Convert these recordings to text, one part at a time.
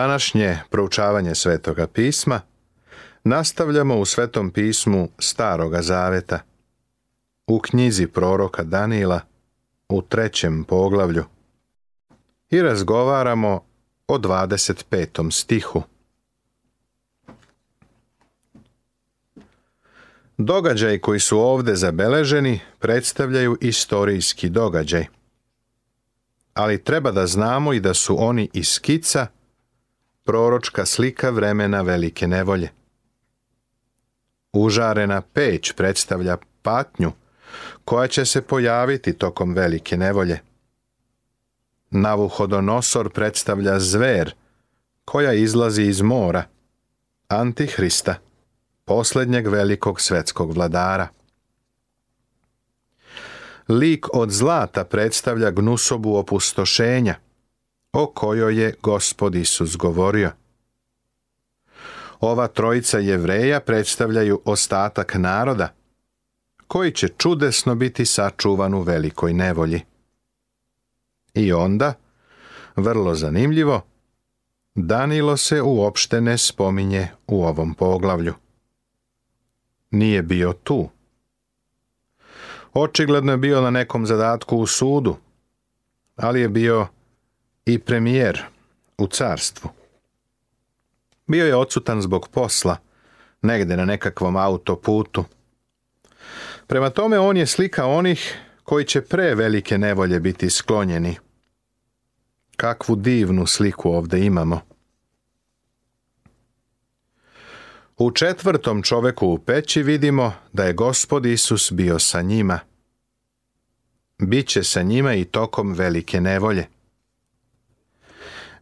današnje proučavanje Svetoga pisma nastavljamo u Svetom pismu Staroga zaveta. U knjizi proroka Danila u trećem poglavlju i razgovaramo o 25. stihu. Događaj koji su ovdje zabeleženi predstavljaju istorijski događaj. Ali treba da znamo i da su oni i skica – proročka slika vremena velike nevolje. Užarena peć predstavlja patnju koja će se pojaviti tokom velike nevolje. Navuhodonosor predstavlja zver koja izlazi iz mora, Antihrista, posljednjeg velikog svetskog vladara. Lik od zlata predstavlja gnusobu opustošenja – o kojoj je gospod Isus govorio. Ova trojica jevreja predstavljaju ostatak naroda, koji će čudesno biti sačuvan u velikoj nevolji. I onda, vrlo zanimljivo, Danilo se uopšte ne spominje u ovom poglavlju. Nije bio tu. Očigledno je bio na nekom zadatku u sudu, ali je bio i premijer u carstvu. Bio je odsutan zbog posla, negde na nekakvom autoputu. Prema tome on je slika onih koji će pre velike nevolje biti sklonjeni. Kakvu divnu sliku ovdje imamo. U četvrtom čoveku u peći vidimo da je gospod Isus bio sa njima. Biće sa njima i tokom velike nevolje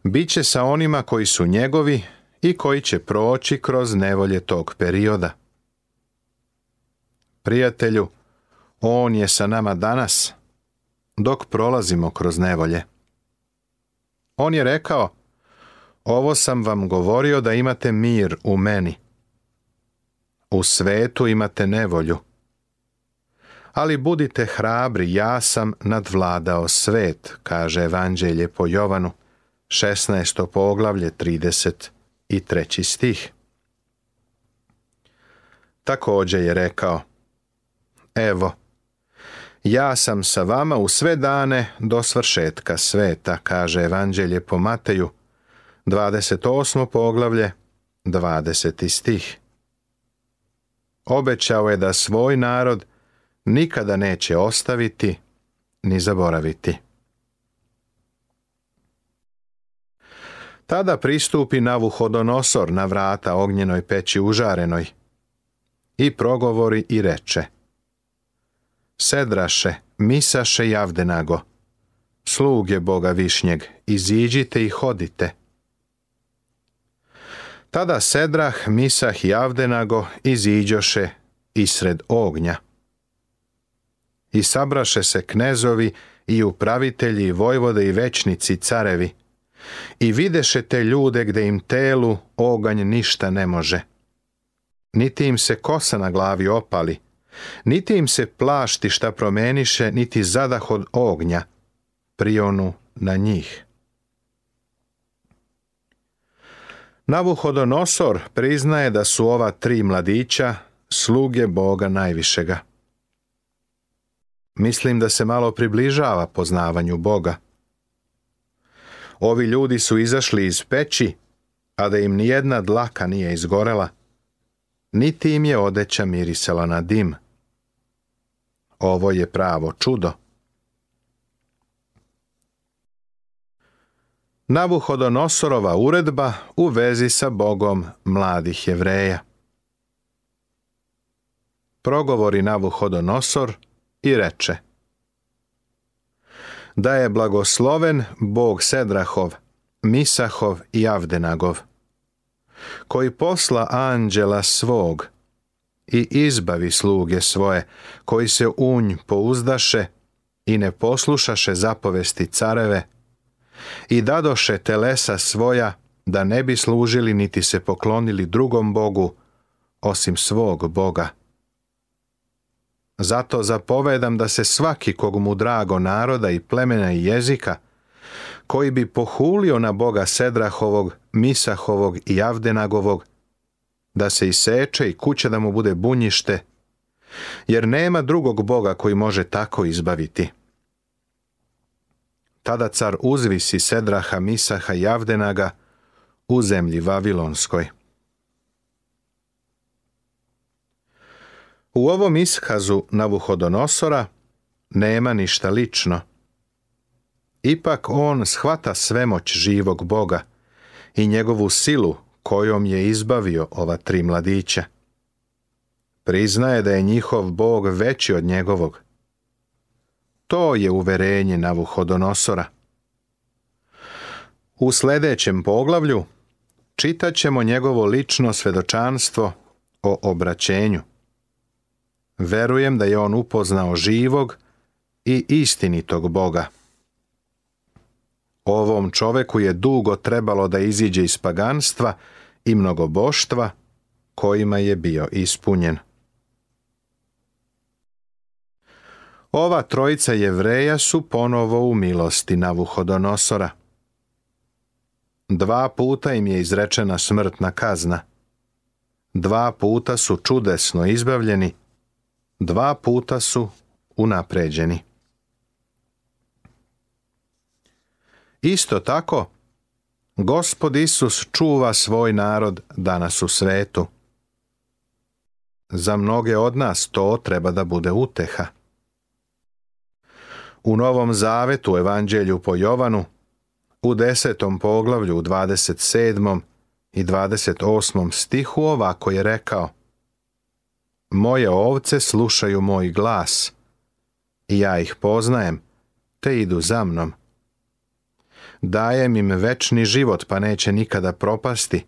bit će sa onima koji su njegovi i koji će proći kroz nevolje tog perioda. Prijatelju, on je sa nama danas, dok prolazimo kroz nevolje. On je rekao, ovo sam vam govorio da imate mir u meni. U svetu imate nevolju. Ali budite hrabri, ja sam nadvladao svet, kaže Evanđelje po Jovanu. 16. poglavlje 33. stih. Također je rekao, Evo, ja sam sa vama u sve dane do svršetka sveta, kaže Evanđelje po Mateju, 28. poglavlje, 20. stih. Obećao je da svoj narod nikada neće ostaviti ni zaboraviti. Tada pristupi Navuhodonosor na vrata ognjenoj peći užarenoj i progovori i reče Sedraše, misaše javdenago, sluge Boga višnjeg, iziđite i hodite. Tada Sedrah, Misah i Avdenago iziđoše isred ognja. I sabraše se knezovi i upravitelji, vojvode i većnici, carevi, i videše te ljude gde im telu oganj ništa ne može. Niti im se kosa na glavi opali, niti im se plašti šta promeniše, niti zadah od ognja, prionu na njih. Navuhodonosor priznaje da su ova tri mladića sluge Boga najvišega. Mislim da se malo približava poznavanju Boga. Ovi ljudi su izašli iz peći, a da im nijedna dlaka nije izgorela, niti im je odeća mirisala na dim. Ovo je pravo čudo. Navuhodonosorova uredba u vezi sa Bogom mladih jevreja. Progovori Navuhodonosor i reče – da je blagosloven Bog Sedrahov, Misahov i Avdenagov, koji posla anđela svog i izbavi sluge svoje, koji se unj pouzdaše i ne poslušaše zapovesti careve i dadoše telesa svoja da ne bi služili niti se poklonili drugom Bogu osim svog Boga zato zapovedam da se svaki kog mu drago naroda i plemena i jezika, koji bi pohulio na Boga Sedrahovog, Misahovog i Javdenagovog, da se iseče i kuća da mu bude bunjište, jer nema drugog Boga koji može tako izbaviti. Tada car uzvisi Sedraha, Misaha i Javdenaga u zemlji Vavilonskoj. U ovom iskazu Navuhodonosora nema ništa lično. Ipak on shvata svemoć živog Boga i njegovu silu kojom je izbavio ova tri mladića. Priznaje da je njihov Bog veći od njegovog. To je uverenje Navuhodonosora. U sljedećem poglavlju čitat ćemo njegovo lično svedočanstvo o obraćenju. Verujem da je on upoznao živog i istinitog Boga. Ovom čoveku je dugo trebalo da iziđe iz paganstva i mnogoboštva kojima je bio ispunjen. Ova trojica jevreja su ponovo u milosti Navuhodonosora. Dva puta im je izrečena smrtna kazna. Dva puta su čudesno izbavljeni dva puta su unapređeni. Isto tako, Gospod Isus čuva svoj narod danas u svetu. Za mnoge od nas to treba da bude uteha. U Novom Zavetu, Evanđelju po Jovanu, u desetom poglavlju, u 27. i 28. stihu ovako je rekao – moje ovce slušaju moj glas. Ja ih poznajem, te idu za mnom. Dajem im večni život, pa neće nikada propasti,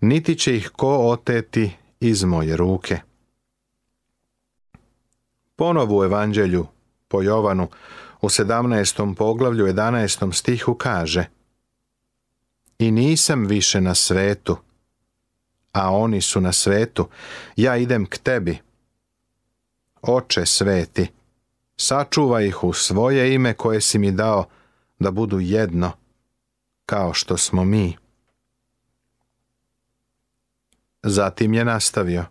niti će ih ko oteti iz moje ruke. Ponovu evanđelju po Jovanu u 17. poglavlju 11. stihu kaže I nisam više na svetu, a oni su na svetu. Ja idem k tebi. Oče sveti, sačuvaj ih u svoje ime koje si mi dao da budu jedno, kao što smo mi. Zatim je nastavio.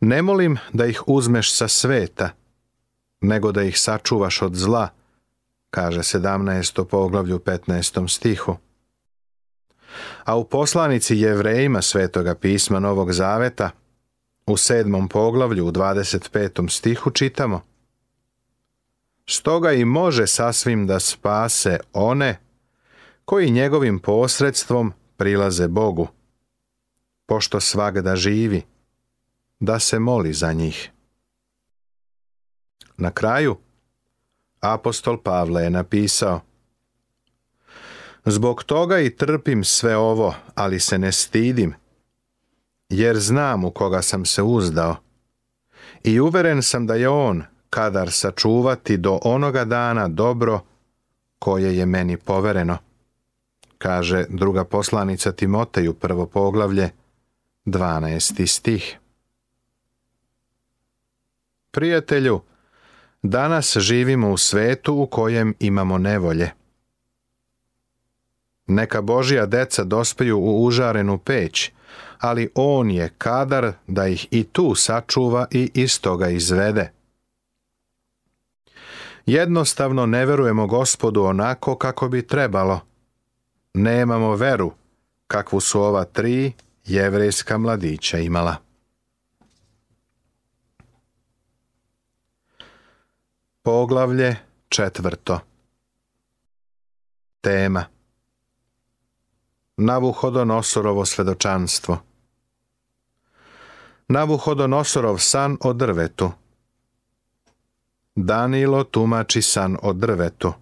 Ne molim da ih uzmeš sa sveta, nego da ih sačuvaš od zla, kaže 17. poglavlju 15. stihu a u poslanici jevrejima Svetoga pisma Novog Zaveta, u sedmom poglavlju, u 25. stihu čitamo Stoga i može sasvim da spase one koji njegovim posredstvom prilaze Bogu, pošto da živi, da se moli za njih. Na kraju, apostol Pavle je napisao – Zbog toga i trpim sve ovo, ali se ne stidim, jer znam u koga sam se uzdao. I uveren sam da je on kadar sačuvati do onoga dana dobro koje je meni povereno. Kaže druga poslanica Timoteju, prvo poglavlje, 12. stih. Prijatelju, danas živimo u svetu u kojem imamo nevolje. Neka Božja deca dospiju u užarenu peć, ali On je kadar da ih i tu sačuva i iz toga izvede. Jednostavno ne verujemo gospodu onako kako bi trebalo. Nemamo veru kakvu su ova tri jevrejska mladića imala. Poglavlje četvrto Tema Navuhodonosorovo svedočanstvo Navuhodonosorov san o drvetu Danilo tumači san o drvetu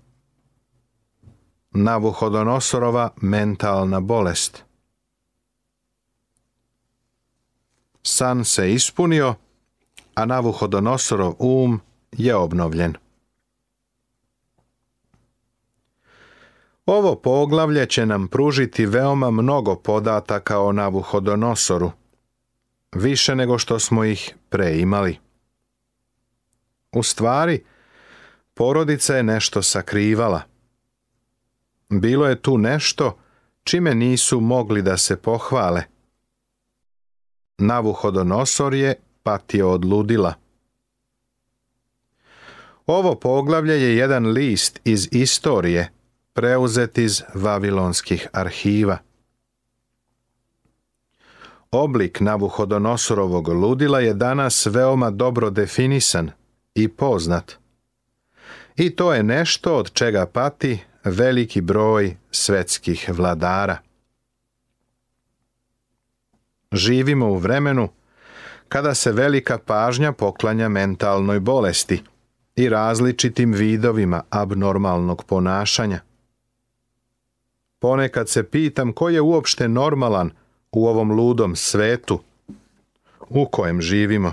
Navuhodonosorova mentalna bolest San se ispunio, a Navuhodonosorov um je obnovljen. Ovo poglavlje će nam pružiti veoma mnogo podataka o Navuhodonosoru, više nego što smo ih preimali. U stvari, porodica je nešto sakrivala. Bilo je tu nešto čime nisu mogli da se pohvale. Navuhodonosor je patio od ludila. Ovo poglavlje je jedan list iz istorije – preuzet iz vavilonskih arhiva. Oblik Navuhodonosorovog ludila je danas veoma dobro definisan i poznat. I to je nešto od čega pati veliki broj svetskih vladara. Živimo u vremenu kada se velika pažnja poklanja mentalnoj bolesti i različitim vidovima abnormalnog ponašanja. Ponekad se pitam ko je uopšte normalan u ovom ludom svetu u kojem živimo.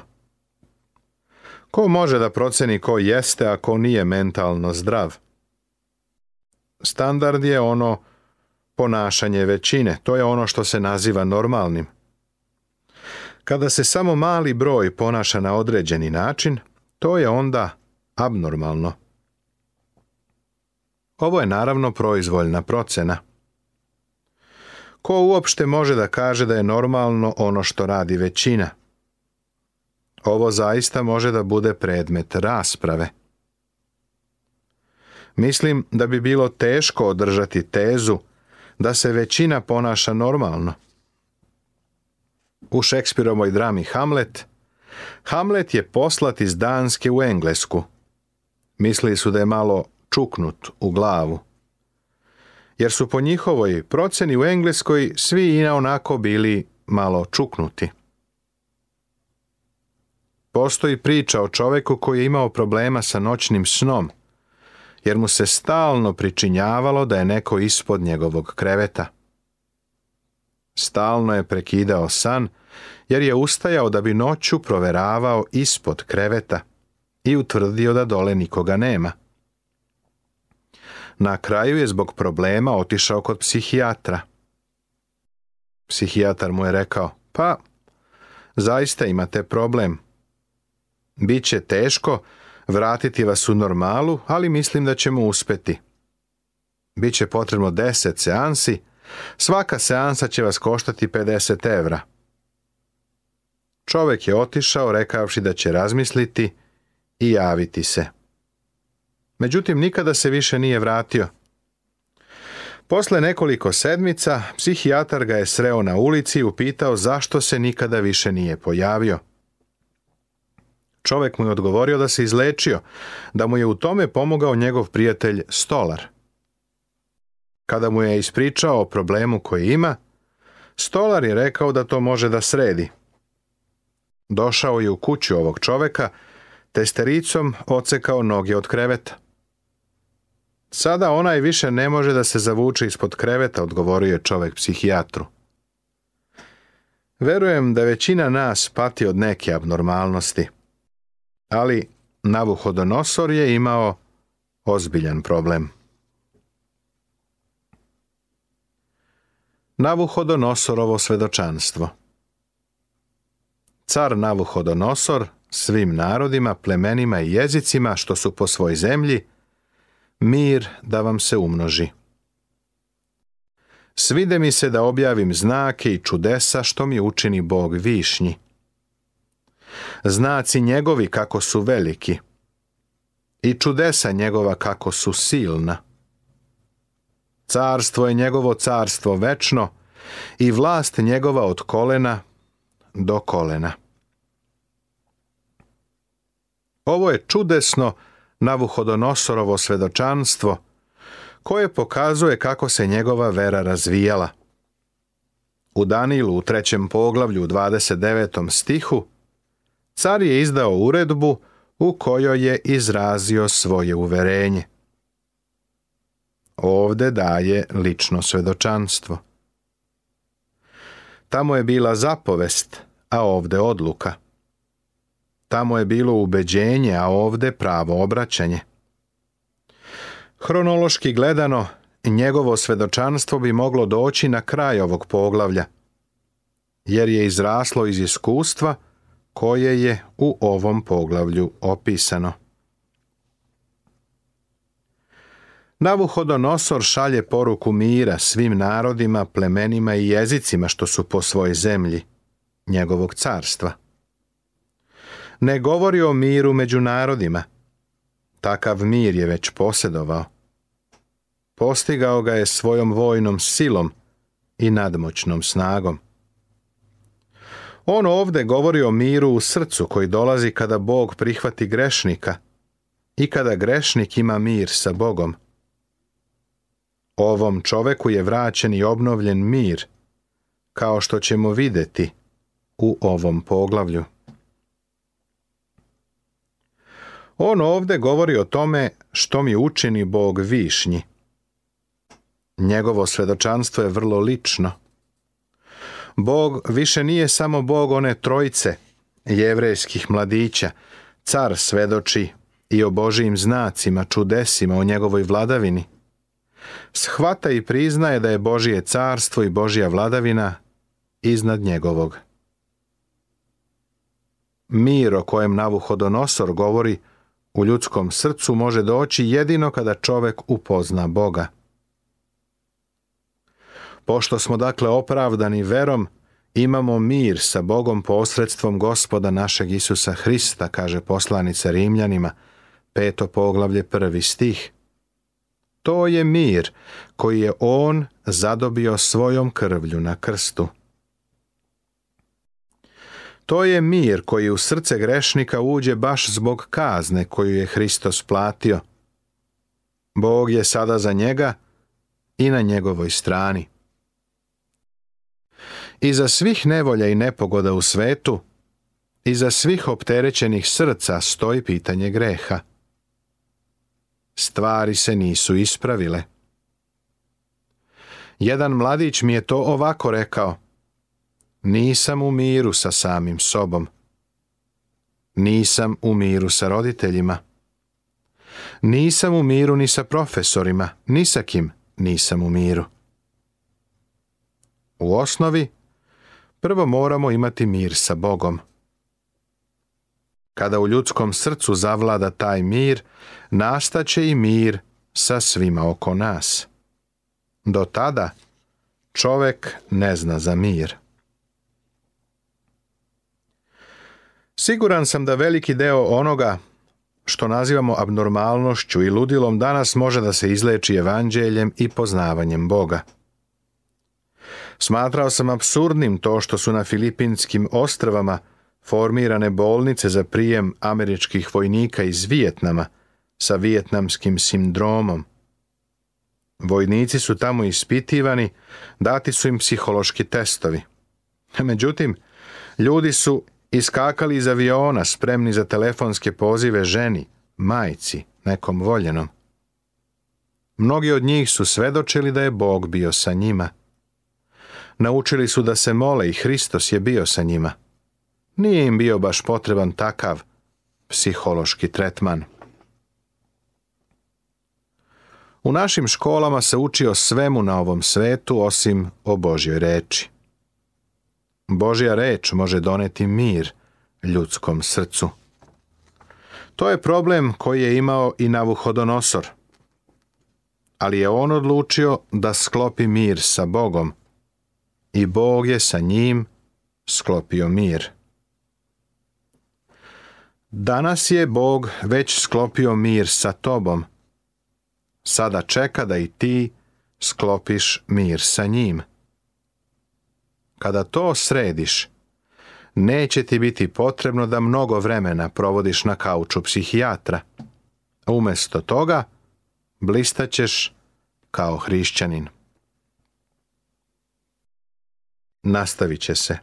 Ko može da proceni ko jeste, ako nije mentalno zdrav? Standard je ono ponašanje većine, to je ono što se naziva normalnim. Kada se samo mali broj ponaša na određeni način, to je onda abnormalno. Ovo je naravno proizvoljna procena. Ko uopšte može da kaže da je normalno ono što radi većina? Ovo zaista može da bude predmet rasprave. Mislim da bi bilo teško održati tezu da se većina ponaša normalno. U Šekspirovoj drami Hamlet, Hamlet je poslat iz Danske u Englesku. Misli su da je malo čuknut u glavu jer su po njihovoj proceni u Engleskoj svi ina onako bili malo čuknuti. Postoji priča o čoveku koji je imao problema sa noćnim snom, jer mu se stalno pričinjavalo da je neko ispod njegovog kreveta. Stalno je prekidao san, jer je ustajao da bi noću proveravao ispod kreveta i utvrdio da dole nikoga nema. Na kraju je zbog problema otišao kod psihijatra. Psihijatar mu je rekao, pa, zaista imate problem. Biće teško vratiti vas u normalu, ali mislim da ćemo uspeti. Biće potrebno deset seansi, svaka seansa će vas koštati 50 evra. Čovek je otišao rekavši da će razmisliti i javiti se međutim nikada se više nije vratio. Posle nekoliko sedmica, psihijatar ga je sreo na ulici i upitao zašto se nikada više nije pojavio. Čovek mu je odgovorio da se izlečio, da mu je u tome pomogao njegov prijatelj Stolar. Kada mu je ispričao o problemu koji ima, Stolar je rekao da to može da sredi. Došao je u kuću ovog čoveka, testericom stericom ocekao noge od kreveta. Sada onaj više ne može da se zavuče ispod kreveta, odgovorio je čovek psihijatru. Verujem da većina nas pati od neke abnormalnosti. Ali Navuhodonosor je imao ozbiljan problem. Navuhodonosorovo svedočanstvo Car Navuhodonosor svim narodima, plemenima i jezicima što su po svoj zemlji mir da vam se umnoži. Svide mi se da objavim znake i čudesa što mi učini Bog višnji. Znaci njegovi kako su veliki i čudesa njegova kako su silna. Carstvo je njegovo carstvo večno i vlast njegova od kolena do kolena. Ovo je čudesno Navuhodonosorovo svedočanstvo, koje pokazuje kako se njegova vera razvijala. U Danilu u trećem poglavlju u 29. stihu car je izdao uredbu u kojoj je izrazio svoje uverenje. Ovde daje lično svedočanstvo. Tamo je bila zapovest, a ovde odluka. Tamo je bilo ubeđenje, a ovdje pravo obraćanje. Hronološki gledano, njegovo svedočanstvo bi moglo doći na kraj ovog poglavlja, jer je izraslo iz iskustva koje je u ovom poglavlju opisano. Navuhodonosor šalje poruku mira svim narodima, plemenima i jezicima što su po svojoj zemlji, njegovog carstva ne govori o miru među narodima. Takav mir je već posjedovao. Postigao ga je svojom vojnom silom i nadmoćnom snagom. On ovdje govori o miru u srcu koji dolazi kada Bog prihvati grešnika i kada grešnik ima mir sa Bogom. Ovom čoveku je vraćen i obnovljen mir, kao što ćemo vidjeti u ovom poglavlju. On ovdje govori o tome što mi učini Bog višnji. Njegovo svedočanstvo je vrlo lično. Bog više nije samo Bog one trojce, jevrejskih mladića. Car svedoči i o Božijim znacima, čudesima, o njegovoj vladavini. Shvata i priznaje da je Božije carstvo i Božija vladavina iznad njegovog. Mir o kojem Navuhodonosor govori u ljudskom srcu može doći jedino kada čovek upozna Boga. Pošto smo dakle opravdani verom, imamo mir sa Bogom posredstvom gospoda našeg Isusa Hrista, kaže poslanica Rimljanima, peto poglavlje prvi stih. To je mir koji je on zadobio svojom krvlju na krstu. To je mir koji u srce grešnika uđe baš zbog kazne koju je Hristos platio. Bog je sada za njega i na njegovoj strani. I za svih nevolja i nepogoda u svetu, iza svih opterećenih srca stoji pitanje greha. Stvari se nisu ispravile. Jedan mladić mi je to ovako rekao – nisam u miru sa samim sobom. Nisam u miru sa roditeljima. Nisam u miru ni sa profesorima, ni sa kim nisam u miru. U osnovi, prvo moramo imati mir sa Bogom. Kada u ljudskom srcu zavlada taj mir, nastaće i mir sa svima oko nas. Do tada čovek ne zna za mir. Siguran sam da veliki deo onoga što nazivamo abnormalnošću i ludilom danas može da se izleči evanđeljem i poznavanjem Boga. Smatrao sam absurdnim to što su na Filipinskim ostrvama formirane bolnice za prijem američkih vojnika iz Vijetnama sa vijetnamskim sindromom. Vojnici su tamo ispitivani, dati su im psihološki testovi. Međutim, ljudi su iskakali iz aviona spremni za telefonske pozive ženi, majci, nekom voljenom. Mnogi od njih su svedočili da je Bog bio sa njima. Naučili su da se mole i Hristos je bio sa njima. Nije im bio baš potreban takav psihološki tretman. U našim školama se uči o svemu na ovom svetu osim o Božjoj reči. Božja reč može doneti mir ljudskom srcu. To je problem koji je imao i Navuhodonosor. Ali je on odlučio da sklopi mir sa Bogom i Bog je sa njim sklopio mir. Danas je Bog već sklopio mir sa tobom. Sada čeka da i ti sklopiš mir sa njim. Kada to središ, neće ti biti potrebno da mnogo vremena provodiš na kauču psihijatra. Umjesto toga, blistaćeš kao hrišćanin. Nastavit će se.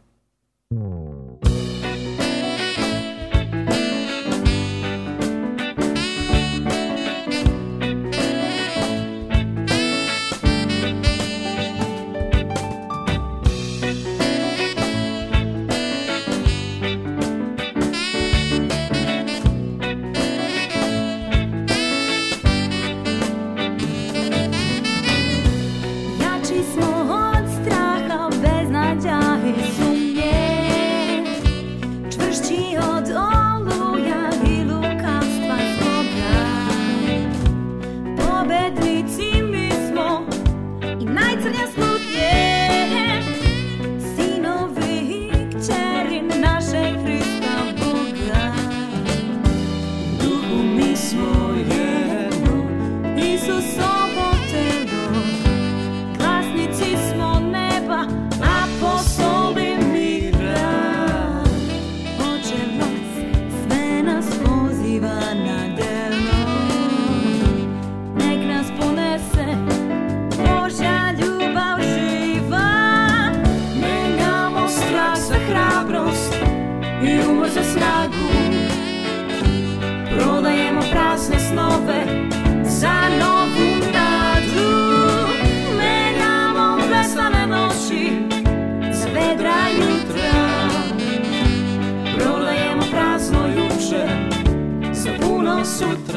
nosso trono.